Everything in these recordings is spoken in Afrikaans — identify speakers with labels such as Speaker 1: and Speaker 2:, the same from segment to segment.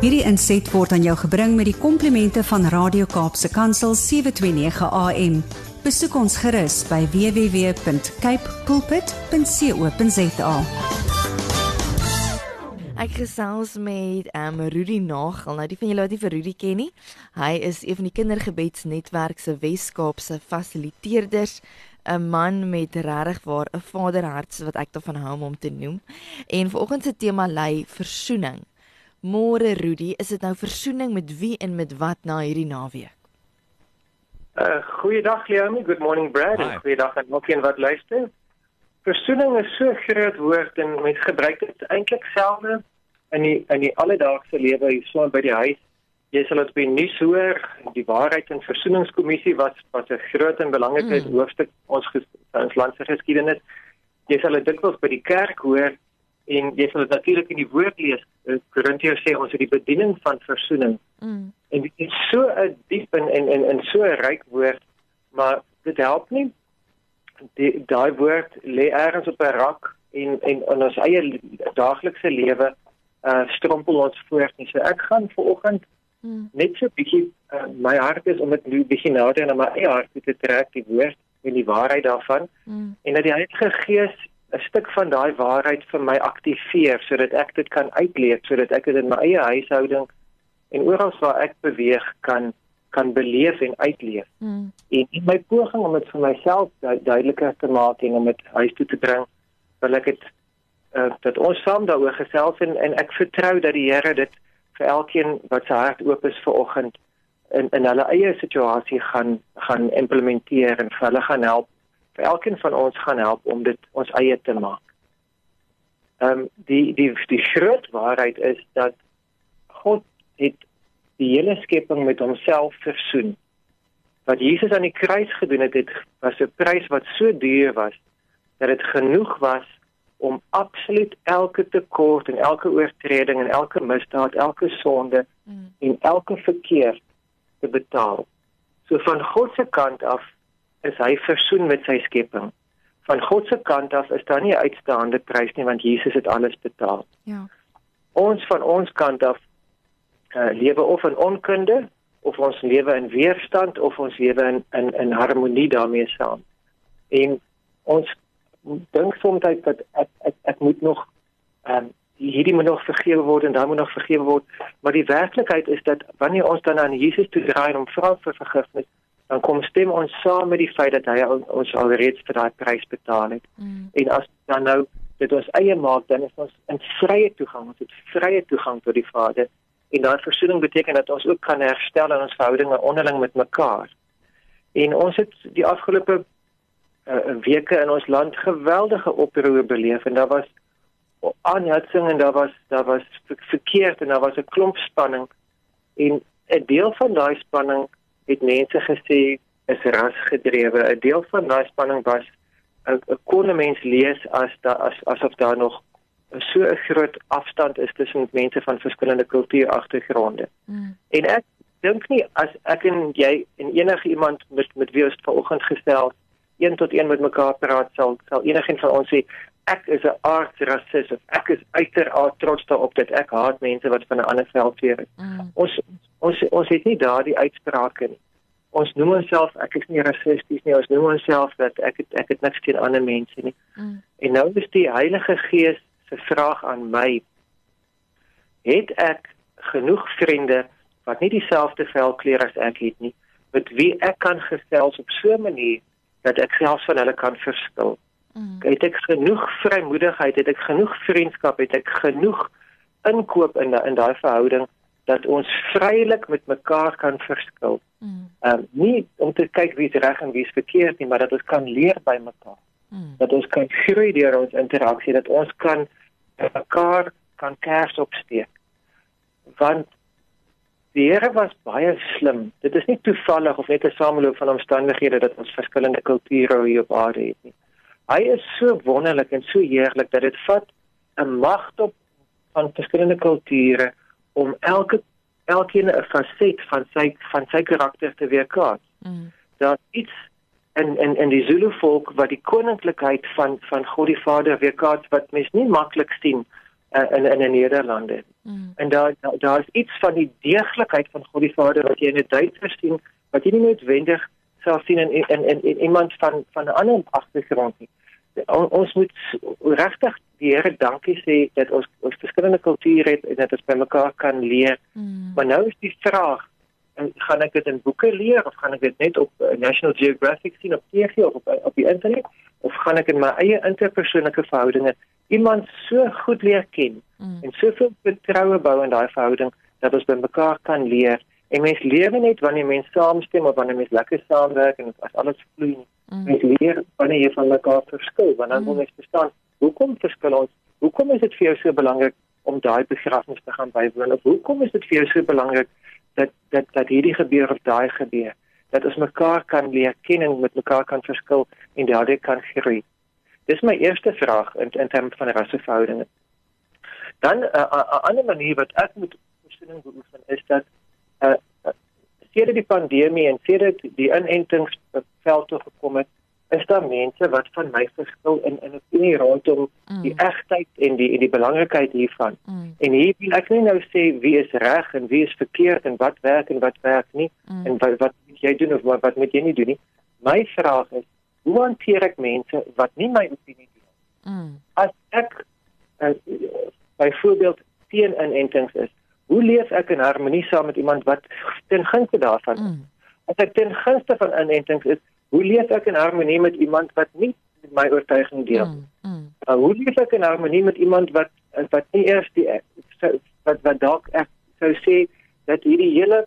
Speaker 1: Hierdie inset word aan jou gebring met die komplimente van Radio Kaapse Kansel 729 AM. Besoek ons gerus by www.capecoolpit.co.za.
Speaker 2: Ek gesels met um, Rudy Nagel. Nou die van julle wat nie vir Rudy ken nie. Hy is een van die kindergebedsnetwerk se Wes-Kaapse fasiliteerders. 'n man met regtig waar 'n vaderhart wat ek daarvan hou om hom te noem. En vanoggend se tema lei versoening. Môre Rudy, is dit nou versoening met wie en met wat na hierdie naweek?
Speaker 3: Uh goeiedag Leonie, good morning Brad. Goeiedag aan elkeen wat luister. Versoening is so groot woord en mens gebruik dit eintlik selfde in die in die alledaagse lewe hier so by die huis jy sal dit by nuus hoor die waarheid en versoeningskommissie was was 'n groot en belangrike mm. hoofstuk ons ons land se geskiedenis jy sal dit dikwels by die kerk hoor en jy sal dit natuurlik in die woord lees Korintiërs sê ons het die bediening van versoening mm. en dit is so 'n diep en en en, en so 'n ryk woord maar dit help nie die daai woord lê ergens op 'n rak en en in ons eie daaglikse lewe uh strompel ons voort en so ek gaan vanoggend Hmm. Net so bietjie uh, my hart is om dit nu bietjie nader na my eie hart te trek die woord en die waarheid daarvan hmm. en dat die Heilige Gees 'n stuk van daai waarheid vir my aktiveer sodat ek dit kan uitleef sodat ek dit in my eie huishouding en oral waar ek beweeg kan kan beleef en uitleef. Hmm. En in my poging om dit vir myself du duideliker te maak en om dit huis toe te bring, wil ek dit uh, dat ons saam daaroor gesels en, en ek vertrou dat die Here dit vir elkeen wat sy hart oop is vir oggend in in hulle eie situasie gaan gaan implementeer en vir hulle gaan help vir elkeen van ons gaan help om dit ons eie te maak. Ehm um, die die die groot waarheid is dat God het die hele skepping met homself versoen. Wat Jesus aan die kruis gedoen het, het was 'n prys wat so duur was dat dit genoeg was om absoluut elke tekort en elke oortreding en elke misdaad, elke sonde mm. en elke verkeer te betaal. So van God se kant af is hy versoen met sy skepping. Van God se kant af is daar nie uitstaande prys nie want Jesus het alles betaal. Ja. Ons van ons kant af uh, lewe of in onkunde of ons lewe in weerstand of ons lewe in in, in harmonie daarmee saam. En ons dink soms dat ek ek, ek ek moet nog ehm um, hierdie moet nog vergewe word en dan moet nog vergewe word maar die werklikheid is dat wanneer ons dan aan Jesus toe draai om vra vir vergifnis dan kom stem ons saam met die feit dat hy ons alreeds vir daai prys betaal het. Mm. en as dan nou dit ons eie maak dan is ons in vrye toegang ons het vrye toegang tot die Vader. En daai versoening beteken dat ons ook kan herstel in ons verhoudinge onderling met mekaar. En ons het die afgelope uh, weke in ons land geweldige oproer beleef en daar was aanjatsing en daar was daar was verkeerd en daar was 'n klomp spanning. En 'n deel van daai spanning het mense gesê is rasgedrewe 'n deel van daai spanning was 'n kon mens lees as da, as asof daar nog so 'n groot afstand is tussen mense van verskillende kultuuragtergronde mm. en ek dink nie as ek en jy en enige iemand met met wie ons vanoggend gestel een tot een met mekaar praat sal sal enigiemand van ons sê ek is 'n aardsrasis of ek is uiteraard trots daarop dat ek haat mense wat van 'n ander veldfeer is. Mm. Ons ons ons het nie daardie uitsprake nie. Ons noem onsself ek is nie rassisties nie. Ons noem onsself dat ek het, ek het niks teen ander mense nie. Mm. En nou is die Heilige Gees se vraag aan my het ek genoeg vriende wat nie dieselfde velkleur as ek het nie met wie ek kan gesels op so 'n manier dat ek selfs van hulle kan verskil. Mm. Het ek genoeg vrymoedigheid, het ek genoeg vriendskap, het ek genoeg inkoop in in daai verhouding dat ons vrylik met mekaar kan verskil. Mm. Ehm um, nie om te kyk wie reg en wie verkeerd nie, maar dat ons kan leer by mekaar. Mm. Dat ons kan groei deur ons interaksie, dat ons kan mekaar kan kers opsteek. Want Die Here was baie slim. Dit is nie toevallig of net 'n sameloop van omstandighede dat ons verskillende kulture hier op aarde het nie. Hy is so wonderlik en so heerlik dat dit vat 'n magtop van verskillende kulture om elke elkeen 'n faset van sy van sy karakter te weerkaats. Mm. Daar iets en en en die Zulu volk wat die koninklikheid van van God die Vader weerkaats wat mens nie maklik sien uh, in in die Nederlande. Mm. En daar daar is iets van die deeglikheid van God die Vader wat jy in 'n Duitser sien wat jy nie noodwendig sal sien in in in, in iemand van van 'n ander agtergrond nie. On, ons moet regtig die Here dankie sê dat ons ons verskillende kulture het en dat ons by mekaar kan leer. Mm. Maar nou is die vraag en gaan ek dit in boeke leer of gaan ek dit net op uh, National Geographic sien op TV of op op die internet of gaan ek in my eie interpersoonlike verhoudinge iemand so goed leer ken mm. en soveel vertroue bou in daai verhouding dat ons by mekaar kan leer. En mens lewe net wanneer mens saamstem of wanneer mens lekker saamwerk en as alles vloei. Mm. Mens leer wanneer jy van mekaar verskil, want dan mm. moet mens verstaan hoekom verskil ons? Hoekom is dit vir jou so belangrik om daai begrafnis te gaan bywoon? Of hoekom is dit vir jou so belangrik dat dat dat hierdie gebeur of daai gebeur? Dat ons mekaar kan leer ken en met mekaar kan verskil en daardie kan groei. Dis my eerste vraag in in terme van rasseverhoudinge. Dan 'n uh, uh, ander manier wat ek moet versoening beoefen is dat uh, uh sedert die pandemie en sedert die inentings veld toe gekom het, is daar mense wat van my verskil in in 'n opinie rondom mm. die egtheid en die en die belangrikheid hiervan. Mm. En hier wil ek nie nou sê wie is reg en wie is verkeerd en wat werk en wat werk nie mm. en wat wat jy doen of wat, wat moet jy nie doen nie. My vraag is hoe hanteer ek mense wat nie my opinie deel nie? Mm. As ek uh, byvoorbeeld teen inentings is, hoe leef ek in harmonie saam met iemand wat ten gunste daarvan is? Mm. As ek ten gunste van inentings is, hoe leef ek in harmonie met iemand wat nie my oortuiging deel nie? Mm. Mm. Uh, hoe leef ek in harmonie met iemand wat wat nie eers die wat wat dalk ek sou sê dat hierdie hele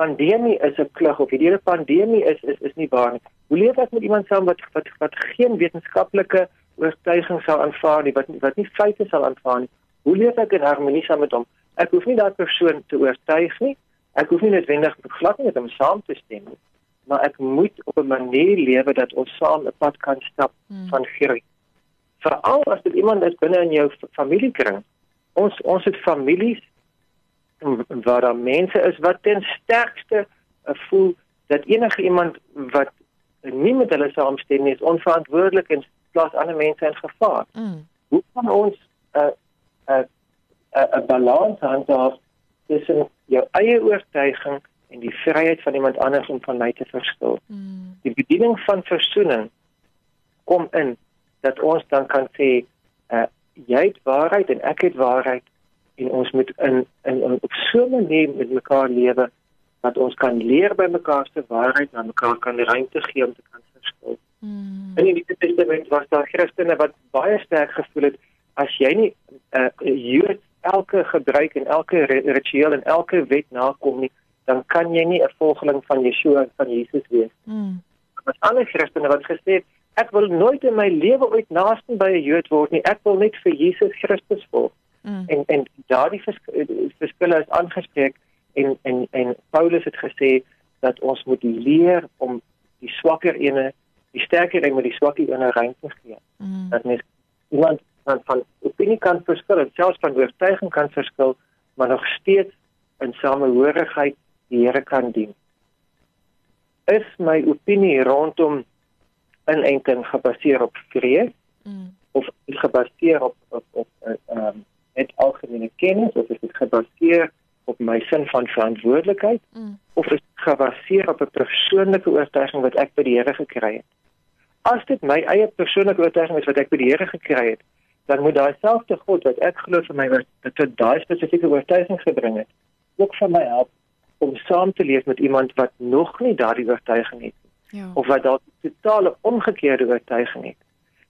Speaker 3: pandemie is 'n klug of hierdie hele pandemie is is is nie waar nie. Hoe leef ek met iemand saam wat wat wat geen wetenskaplike oortuiging sal aanvaar nie, wat wat nie feite sal aanvaar nie? Hoe leef ek in harmonie saam met hom? Ek hoef nie daardie persoon te oortuig nie. Ek hoef nie noodwendig glad nie met hom saam te stem nie, maar ek moet op 'n manier lewe dat ons saam 'n pad kan stap hmm. van groei. Veral as dit iemand is binne in jou familiekring. Ons ons het families waar daar mense is wat ten sterkste uh, voel dat enige iemand wat nie met hulle saamstem nie is onverantwoordelik en plaas ander mense in gevaar. Mm. Hoe kan ons 'n 'n uh, 'n uh, 'n uh, balans handhaaf tussen jou eie oortuiging en die vryheid van iemand anders om van my te verskil? Mm. Die bediening van versoening kom in dat ons dan kan sê uh, jy het waarheid en ek het waarheid en ons moet in in, in op so 'n manier met mekaar lewe dat ons kan leer by mekaar se waarheid en mekaar kan ruimte gee om te kan verskil. Mm. In die Nuwe Testament was daar Christene wat baie sterk gevoel het as jy nie 'n uh, Jood elke gebruik en elke ritueel en elke wet nakom nie, dan kan jy nie 'n volgeling van Yeshua en van Jesus wees. Mm. Maar ander Christene wat gesê het ek wil nooit in my lewe ooit naaste by 'n Jood word nie, ek wil net vir Jesus Christus volg. Mm. En en daardie verskille is aangespreek en en en Paulus het gesê dat ons moet leer om die swakker ene, die sterker een met die swakker ene ruimte gee. Mm. Dat mens iemand van van opinie kan verskil selfs van oortuiging kan verskil, maar nog steeds in samehorigheid die Here kan dien. Is my opinie rondom inenting gebaseer op vrees mm. of gebaseer op op op ehm um, net algemene kennis of is dit gebaseer op my sin van verantwoordelikheid mm. of is dit gebaseer op 'n persoonlike oortuiging wat ek by die Here gekry het? As dit my eie persoonlike oortuiging is wat ek by die Here gekry het, dan moet daai selfde God wat ek glo vir my wat tot daai spesifieke oortuiging gebring het, ook vir my help om saam te leef met iemand wat nog nie daardie oortuiging het nie. Ja. Of wat dalk 'n totale omgekeerde oortuiging het.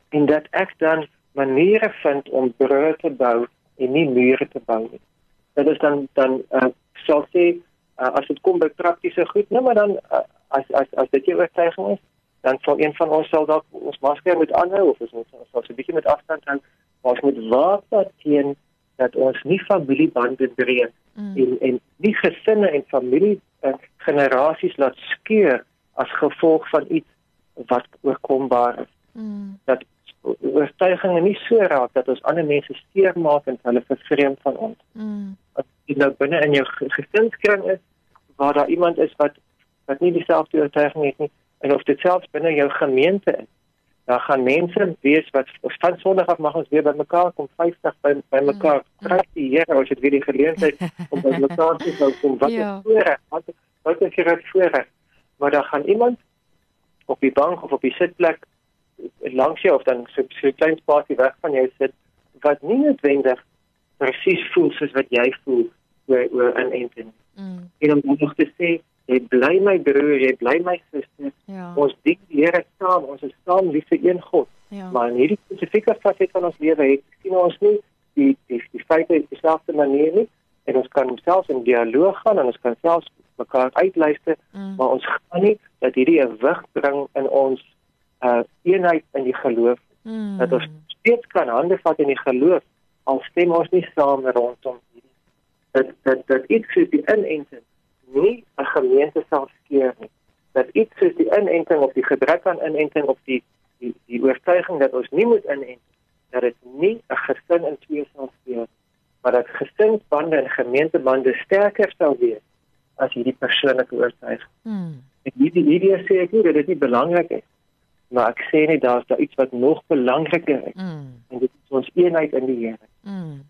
Speaker 3: En dat ek dan maniere vind om brûe te bou en nie mure te bou nie. Dit is dan dan uh, sal sê uh, as dit kom by praktiese goed, nou maar dan uh, as as as dit jou oortuiging is, dan sal een van ons sal dalk ons masker moet aanhou of ons moet ons sal 'n bietjie met afstand hou, maar ons moet waak teen dat ons nie familiebande breek mm. en en nie gesinne en familie uh, generasies laat skeur as gevolg van iets wat oorkombaar is. Mm. Dat oortuiginge nie so raak dat ons ander mense seermaak en hulle vervreem van ons. Mm. As jy nou binne in jou gesinskring is waar daar iemand is wat wat nie dieselfde oortuiging het nie en of dit selfs binne jou gemeente is Daar gaan mense wees wat van Sondag af mag ons weer by mekaar kom 50 by by mekaar. Mm. Prys die Here as dit weer die geleentheid om by mekaar te kom wat ja. voorreg wat wat is hier voorreg. Maar daar gaan iemand op die bank of op die sitplek langs jou of dan so 'n klein spaasie weg van jou sit wat nie noodwendig presies voel soos wat jy voel oor oor 'n enting. Mm. En om nog te sê jy bly my broer, jy bly my suster. Ja. Ons dien die Here saam, ons is saam lief vir een God. Ja. Maar in hierdie spesifieke fase van ons lewe het sien ons nie die die die feite op dieselfde manier nie en ons kan selfs in dialoog gaan en ons kan selfs mekaar uitluister, mm. maar ons gaan nie dat hierdie 'n wig bring in ons uh eenheid in die geloof. Mm. Dat ons steeds kan hande vat in die geloof al stem ons nie saam rondom hierdie dat dat dat iets soos die inenting nie 'n gemeente sal skeer nie. Dat iets soos die inenting of die gebrek aan inenting of die die die oortuiging dat ons nie moet inent dat dit nie 'n gesin in twee sal skeer maar dat gesinsbande en gemeentebande sterker sal wees as hierdie persoonlike oortuiging. Hmm. Ek hierdie idee sê ek nie dat dit nie belangrik is maar ek sê net daar's daar iets wat nog belangriker is. Hmm. En dit is ons eenheid in die Here. Hmm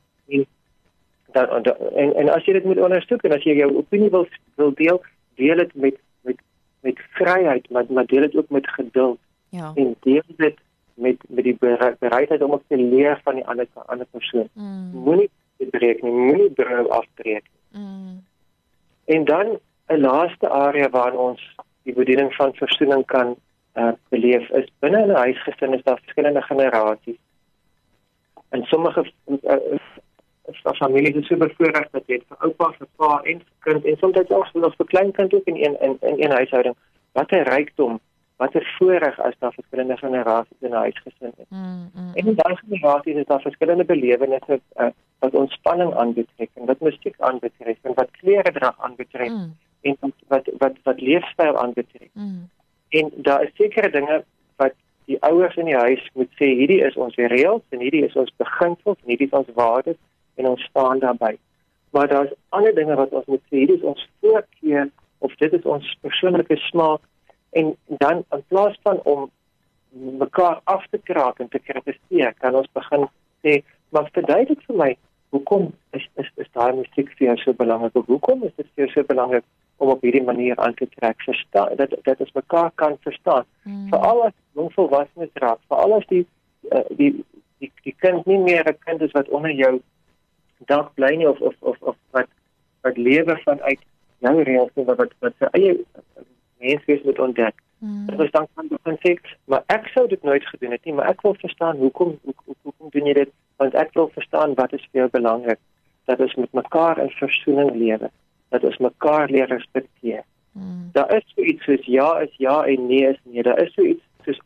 Speaker 3: dan en en as jy dit moet ondersoek en as jy jou opinie wil wil deel, deel dit met met vryheid, maar maar deel dit ook met geduld. Ja. En deel dit met met die bereidheid om ook te leer van die ander ander persoon. Mm. Moenie breek nie, moenie brou afbreek nie. Mm. En dan 'n laaste area waar ons die bediening van versoening kan uh, beleef is binne 'n huisgesin is daar verskillende generasies. En sommige uh, is daar families wat so bevoorreg dat jy vir oupa, vir pa en vir kind en soms ook nog vir kleinkind ook in een in in een huishouding. Wat 'n rykdom, wat 'n voorreg as daar verskillende generasies in 'n huis gesin is. Mm, mm, en in daardie generasies is daar verskillende belewennisse uh, wat ontspanning aanbetref en wat musiek aanbetref en wat klere dra aanbetref mm. en wat wat wat leefstyl aanbetref. Mm. En daar is sekere dinge wat die ouers in die huis moet sê hierdie is ons reëls en hierdie is ons beginsels en hierdie is ons waardes en ons staan daarbey. Maar daar's ander dinge wat ons moet sê, hier is ons voorkeur of dit is ons persoonlike smaak en dan in plaas van om mekaar af te kraak en te kritiseer, kan ons begin sê, maar verduidelik vir my hoekom is is is daai musiek vir jou so belangrik? Hoekom is dit vir jou so belangrik om op hierdie manier aan te trek? Verstaan dat dat ons mekaar kan verstaan. Mm. Veral as jong volwassenes raak, veral as die uh, die die die kind nie meer 'n kind is wat onder jou dalk bly nie of of of of wat wat lewe vanuit jou reëls wat wat wat sy eie menswees moet ontdek. Mm. Dat ons dan kan begin sê, maar ek sou dit nooit gedoen het nie, maar ek wil verstaan hoekom hoekom hoekom doen jy dit? Want ek wil verstaan wat is vir jou belangrik dat ons met mekaar in versoening lewe, dat ons mekaar leer respekteer. Mm. Daar is so iets soos ja is ja en nee is nee. Daar is so iets soos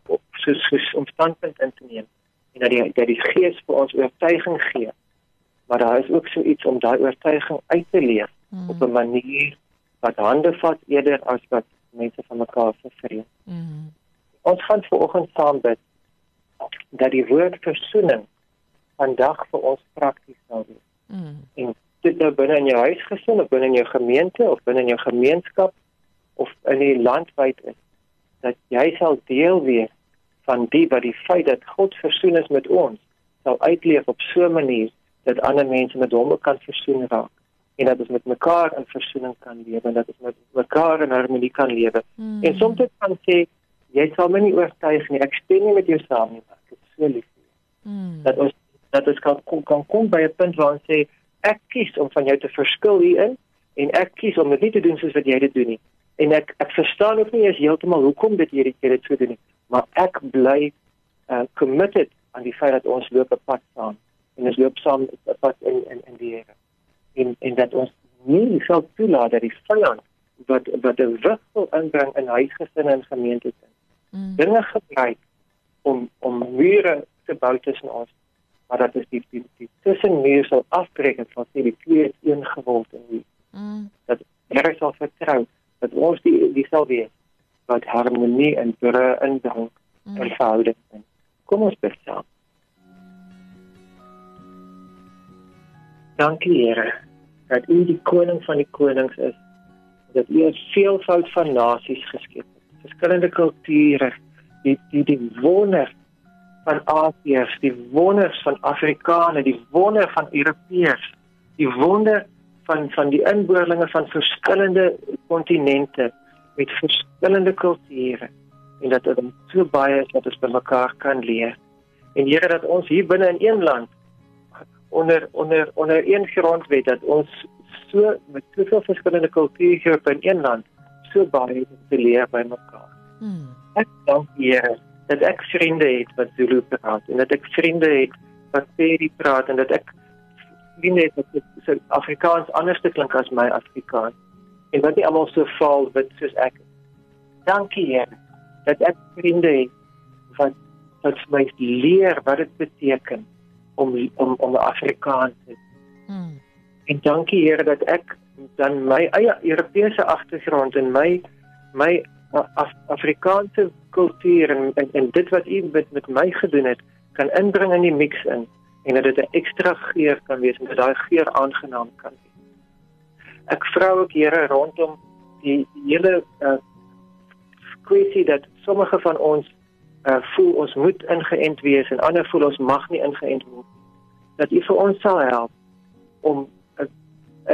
Speaker 3: soos, soos om standpunt in te neem en dat die dat die gees vir ons oortuiging gee maar daar is ook so iets om daai oortuiging uit te leef mm. op 'n manier wat hande vat eerder as wat mense van mekaar vervreem. Mm. Ons gaan vanoggend saam bid dat die woord versoening vandag vir ons prakties sal wees. Mm. En dit nou binne in jou huisgesin of binne in jou gemeente of binne in jou gemeenskap of in die land wyd is dat jy sal deel wees van die wat die feit dat God versoen is met ons sal uitleef op so 'n manier dat ander mense met hom kan versoen raak en dat ons met mekaar in versoening kan lewe en dat ons met mekaar in harmonie kan lewe. Mm. En soms kan sê jy sal my nie oortuig nie. Ek stem nie met jou saam nie. Ek is so lief vir jou. Mm. Dat ons dat ons kan kom kan kom by 'n punt waar ons sê ek kies om van jou te verskil hierin en ek kies om dit nie te doen soos wat jy dit doen nie. En ek ek verstaan ook nie eens heeltemal hoekom dit hierdie keer dit so doen nie. Maar ek bly uh, committed aan die feit dat ons loop 'n pad saam en ons loop saam wat in in in die Here. En en dat ons nie sal toelaat dat die vyand wat wat 'n wissel inbring in huisgesinne en gemeentes in. Mm. Dinge gebruik om om mure te bou tussen ons, maar dat is die die, die tussenmuur sal afbreek en van die twee een geword in die. Mm. Dat Here sal vertrou dat ons die die sal wees wat harmonie en brûe inbring mm. in verhoudings. Kom ons bid saam. Dankie Here dat U die koning van die konings is. Dat U 'n veelvoud van nasies geskep het. Verskillende kulture, die die die wonder van Asiërs, die wonders van Afrikaners, die wonder van Europeërs, die wonder van van die inboorlinge van verskillende kontinente met verskillende kulture en dat dit so baie is wat ons by mekaar kan leer. En Here dat ons hier binne in een land onder onder onder een grondwet dat ons so met soveel verskillende kulture in een land so baie te leer by mekaar. Hmm. Ek dank Here dat ek vriende het wat Zulu praat en dat ek vriende het wat Pedi praat en dat ek vriende het wat so Afrikaans anders te klink as my Afrikaans en wat nie almal so vaal wit soos ek. Dankie Here dat ek vriende het wat wat my leer wat dit beteken om om om Afrikaans te. Hmm. En dankie Here dat ek dan my eie Europese agtergrond en my my Af Afrikaanse kultuur en, en en dit wat u met met my gedoen het kan inbring in die mix in en dat dit 'n ekstra geur kan wees en dat daai geur aangenaam kan wees. Ek vra ook Here rondom die, die hele uh, kwessie dat sommige van ons uh, voel ons moet ingeënt wees en ander voel ons mag nie ingeënt word dat u vir ons sal help om uh,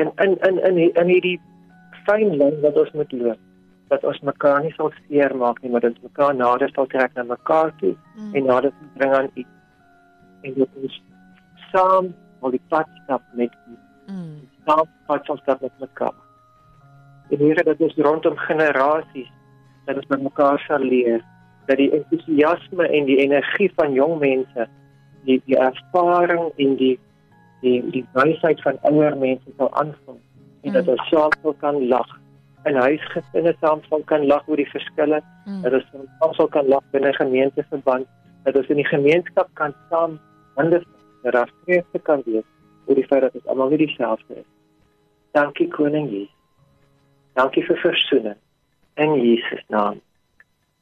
Speaker 3: in in in in in hierdie fyn lyn wat ons moet loop dat ons mekaar nie sal seermaak nie, maar dat ons mekaar nader sal trek na mekaar toe mm. en nader bring aan U. En dat ons saam al die pad stap met U. Mm. Saam pad sal stap met mekaar. En Here dat ons rondom generasies dat ons met mekaar sal leer dat die entoesiasme en die energie van jong mense die die ervaring en die die die wysheid van ouer mense sal aanvul en mm. dat ons saam kan lag in huisgesinne saam kan lag oor die verskille, mm. dat ons saam kan lag binne gemeenteverband, dat ons in die gemeenskap kan saam hande raafstreef kan wees oor die feit dat ons almal nie dieselfde is. Dankie koning Jesus. Dankie vir versoening in Jesus naam.